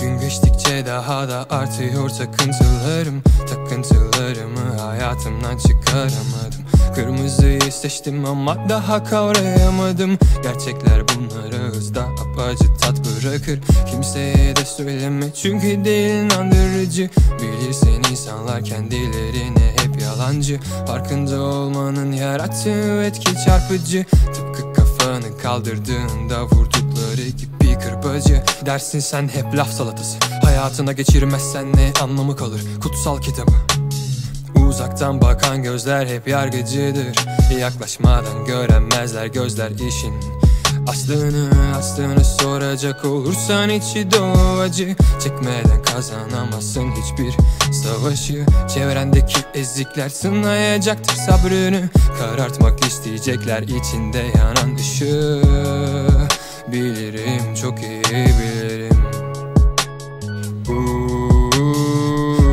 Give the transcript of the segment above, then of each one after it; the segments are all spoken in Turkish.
Gün geçtikçe daha da artıyor takıntılarım. Takıntılarımı hayatımdan çıkaramadım. Kırmızıyı seçtim ama daha kavrayamadım. Gerçekler bunları hızla apacı tat bırakır. Kimseye de söyleme çünkü değil inandırıcı. Bilirsin insanlar kendilerine hep yalancı. Farkında olmanın yarattığı etki çarpıcı. Tıpkı kafanı kaldırdığında vurdukları gibi kırbacı Dersin sen hep laf salatası. Hayatına geçirmezsen ne anlamı kalır? Kutsal kitabı. Uzaktan bakan gözler hep yargıcıdır. Yaklaşmadan göremezler gözler işin. Aslını aslını soracak olursan içi dolu acı Çekmeden kazanamazsın hiçbir savaşı. Çevrendeki ezikler sınayacaktır sabrını. Karartmak isteyecekler içinde yanan ışığı Bilirim çok iyi bilirim.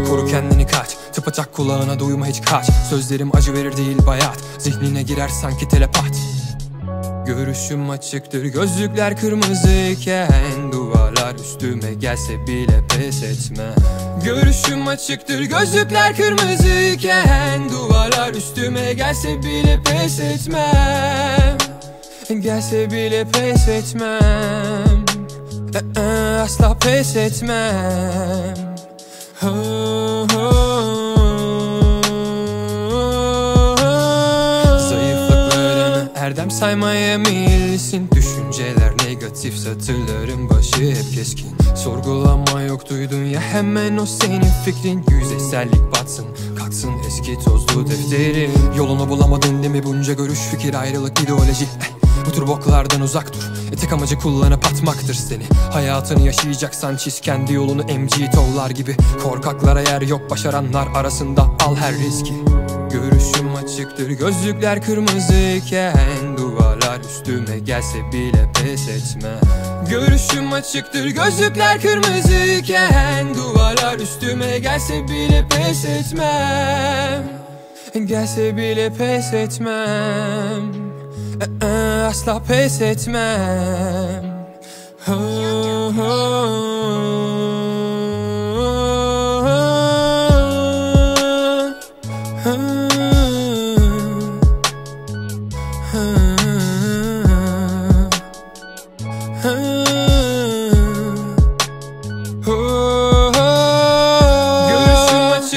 Koru kendini kaç. Tıpacak kulağına duyma hiç kaç. Sözlerim acı verir değil bayat. Zihnine girer sanki telepat. Görüşüm açıktır gözlükler kırmızıyken Duvarlar üstüme gelse bile pes etme. Görüşüm açıktır gözlükler kırmızıyken Duvarlar üstüme gelse bile pes etmem Gelse bile pes etmem. Asla pes etmem. Zayıflıklarını erdem saymaya meyillisin Düşünceler negatif satırların başı hep keskin. Sorgulama yok duydun ya hemen o senin fikrin. Yüzeysellik batsın kalksın eski tozlu defterin Yolunu bulamadın değil mi bunca görüş fikir? Ayrılık ideoloji bu tür boklardan uzak dur. E Tek amacı kullanıp atmaktır seni. Hayatını yaşayacaksan çiz kendi yolunu MC tollar gibi. Korkaklara yer yok başaranlar arasında al her riski. Görüşüm açıktır gözlükler kırmızıyken Duvarlar üstüme gelse bile pes etme. Görüşüm açıktır gözlükler kırmızıyken Duvarlar üstüme gelse bile pes etmem. Gelse bile pes etmem Asla pes etmem Oh, oh,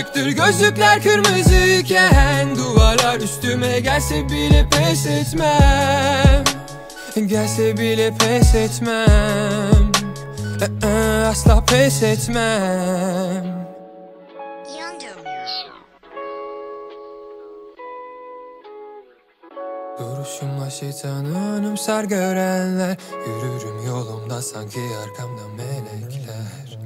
açıktır gözlükler kırmızıyken Duvarlar üstüme gelse bile pes etmem. Gelse bile pes etmem. Ee, Asla pes etmem. Duruşumla şeytanı önümser görenler Yürürüm yolumda sanki arkamda melekler